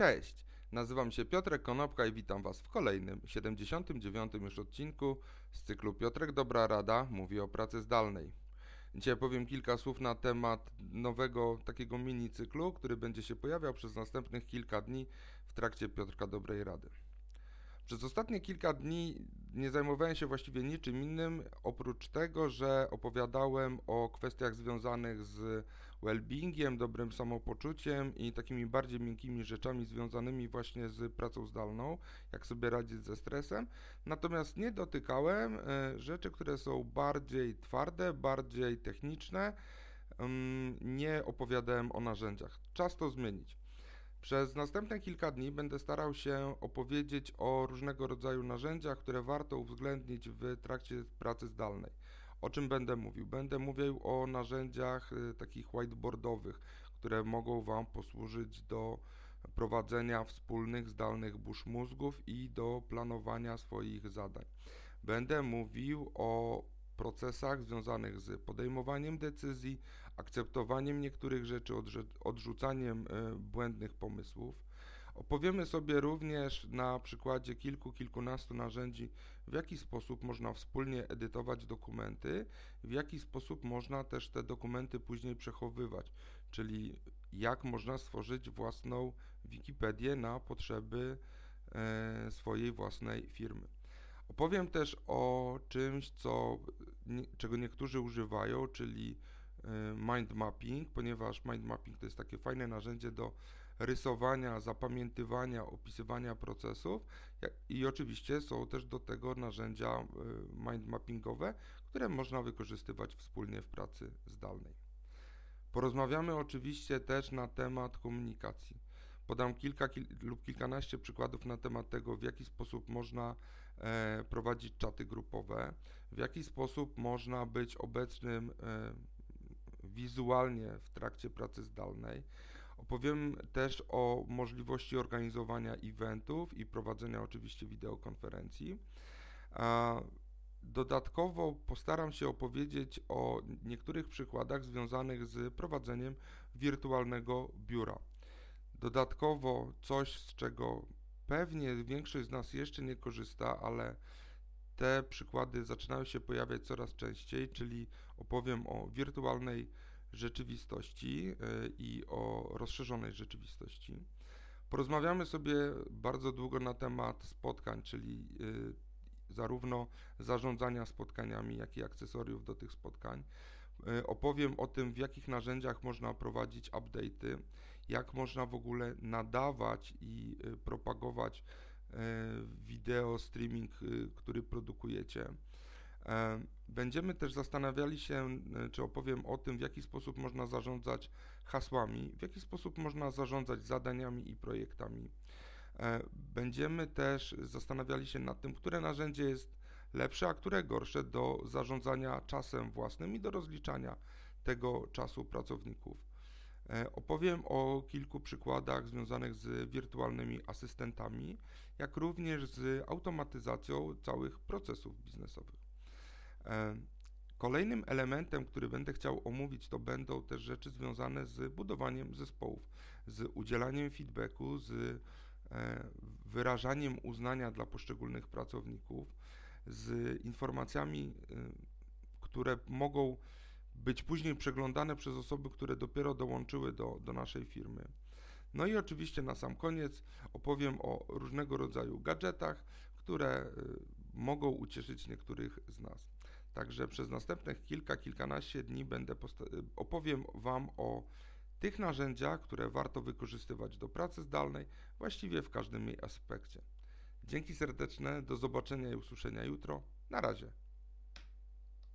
Cześć, nazywam się Piotrek Konopka i witam Was w kolejnym, 79. już odcinku z cyklu Piotrek Dobra Rada mówi o pracy zdalnej. Dzisiaj powiem kilka słów na temat nowego takiego mini cyklu, który będzie się pojawiał przez następnych kilka dni w trakcie Piotrka Dobrej Rady. Przez ostatnie kilka dni nie zajmowałem się właściwie niczym innym, oprócz tego, że opowiadałem o kwestiach związanych z well-beingiem, dobrym samopoczuciem i takimi bardziej miękkimi rzeczami związanymi właśnie z pracą zdalną, jak sobie radzić ze stresem. Natomiast nie dotykałem e, rzeczy, które są bardziej twarde, bardziej techniczne. Nie opowiadałem o narzędziach. Czas to zmienić. Przez następne kilka dni będę starał się opowiedzieć o różnego rodzaju narzędziach, które warto uwzględnić w trakcie pracy zdalnej. O czym będę mówił? Będę mówił o narzędziach y, takich whiteboardowych, które mogą Wam posłużyć do prowadzenia wspólnych zdalnych burz mózgów i do planowania swoich zadań. Będę mówił o procesach związanych z podejmowaniem decyzji, akceptowaniem niektórych rzeczy, odrzucaniem e, błędnych pomysłów. Opowiemy sobie również na przykładzie kilku, kilkunastu narzędzi, w jaki sposób można wspólnie edytować dokumenty, w jaki sposób można też te dokumenty później przechowywać, czyli jak można stworzyć własną Wikipedię na potrzeby e, swojej własnej firmy. Opowiem też o czymś, co, czego niektórzy używają, czyli e, mind mapping, ponieważ mind mapping to jest takie fajne narzędzie do rysowania, zapamiętywania, opisywania procesów i oczywiście są też do tego narzędzia e, mind mappingowe, które można wykorzystywać wspólnie w pracy zdalnej. Porozmawiamy oczywiście też na temat komunikacji. Podam kilka kil lub kilkanaście przykładów na temat tego, w jaki sposób można e, prowadzić czaty grupowe, w jaki sposób można być obecnym e, wizualnie w trakcie pracy zdalnej. Opowiem też o możliwości organizowania eventów i prowadzenia oczywiście wideokonferencji. Dodatkowo postaram się opowiedzieć o niektórych przykładach związanych z prowadzeniem wirtualnego biura. Dodatkowo coś, z czego pewnie większość z nas jeszcze nie korzysta, ale te przykłady zaczynają się pojawiać coraz częściej, czyli opowiem o wirtualnej rzeczywistości e, i o rozszerzonej rzeczywistości. Porozmawiamy sobie bardzo długo na temat spotkań, czyli e, zarówno zarządzania spotkaniami, jak i akcesoriów do tych spotkań. E, opowiem o tym, w jakich narzędziach można prowadzić update'y, jak można w ogóle nadawać i propagować wideo streaming, który produkujecie. Będziemy też zastanawiali się, czy opowiem o tym, w jaki sposób można zarządzać hasłami, w jaki sposób można zarządzać zadaniami i projektami. E, będziemy też zastanawiali się nad tym, które narzędzie jest lepsze, a które gorsze do zarządzania czasem własnym i do rozliczania tego czasu pracowników. E, opowiem o kilku przykładach związanych z wirtualnymi asystentami, jak również z automatyzacją całych procesów biznesowych. E, kolejnym elementem, który będę chciał omówić, to będą też rzeczy związane z budowaniem zespołów, z udzielaniem feedbacku, z e, wyrażaniem uznania dla poszczególnych pracowników, z informacjami, które mogą być później przeglądane przez osoby, które dopiero dołączyły do, do naszej firmy. No i oczywiście na sam koniec opowiem o różnego rodzaju gadżetach, które mogą ucieszyć niektórych z nas. Także przez następnych kilka, kilkanaście dni będę opowiem Wam o tych narzędziach, które warto wykorzystywać do pracy zdalnej, właściwie w każdym jej aspekcie. Dzięki serdeczne, do zobaczenia i usłyszenia jutro. Na razie.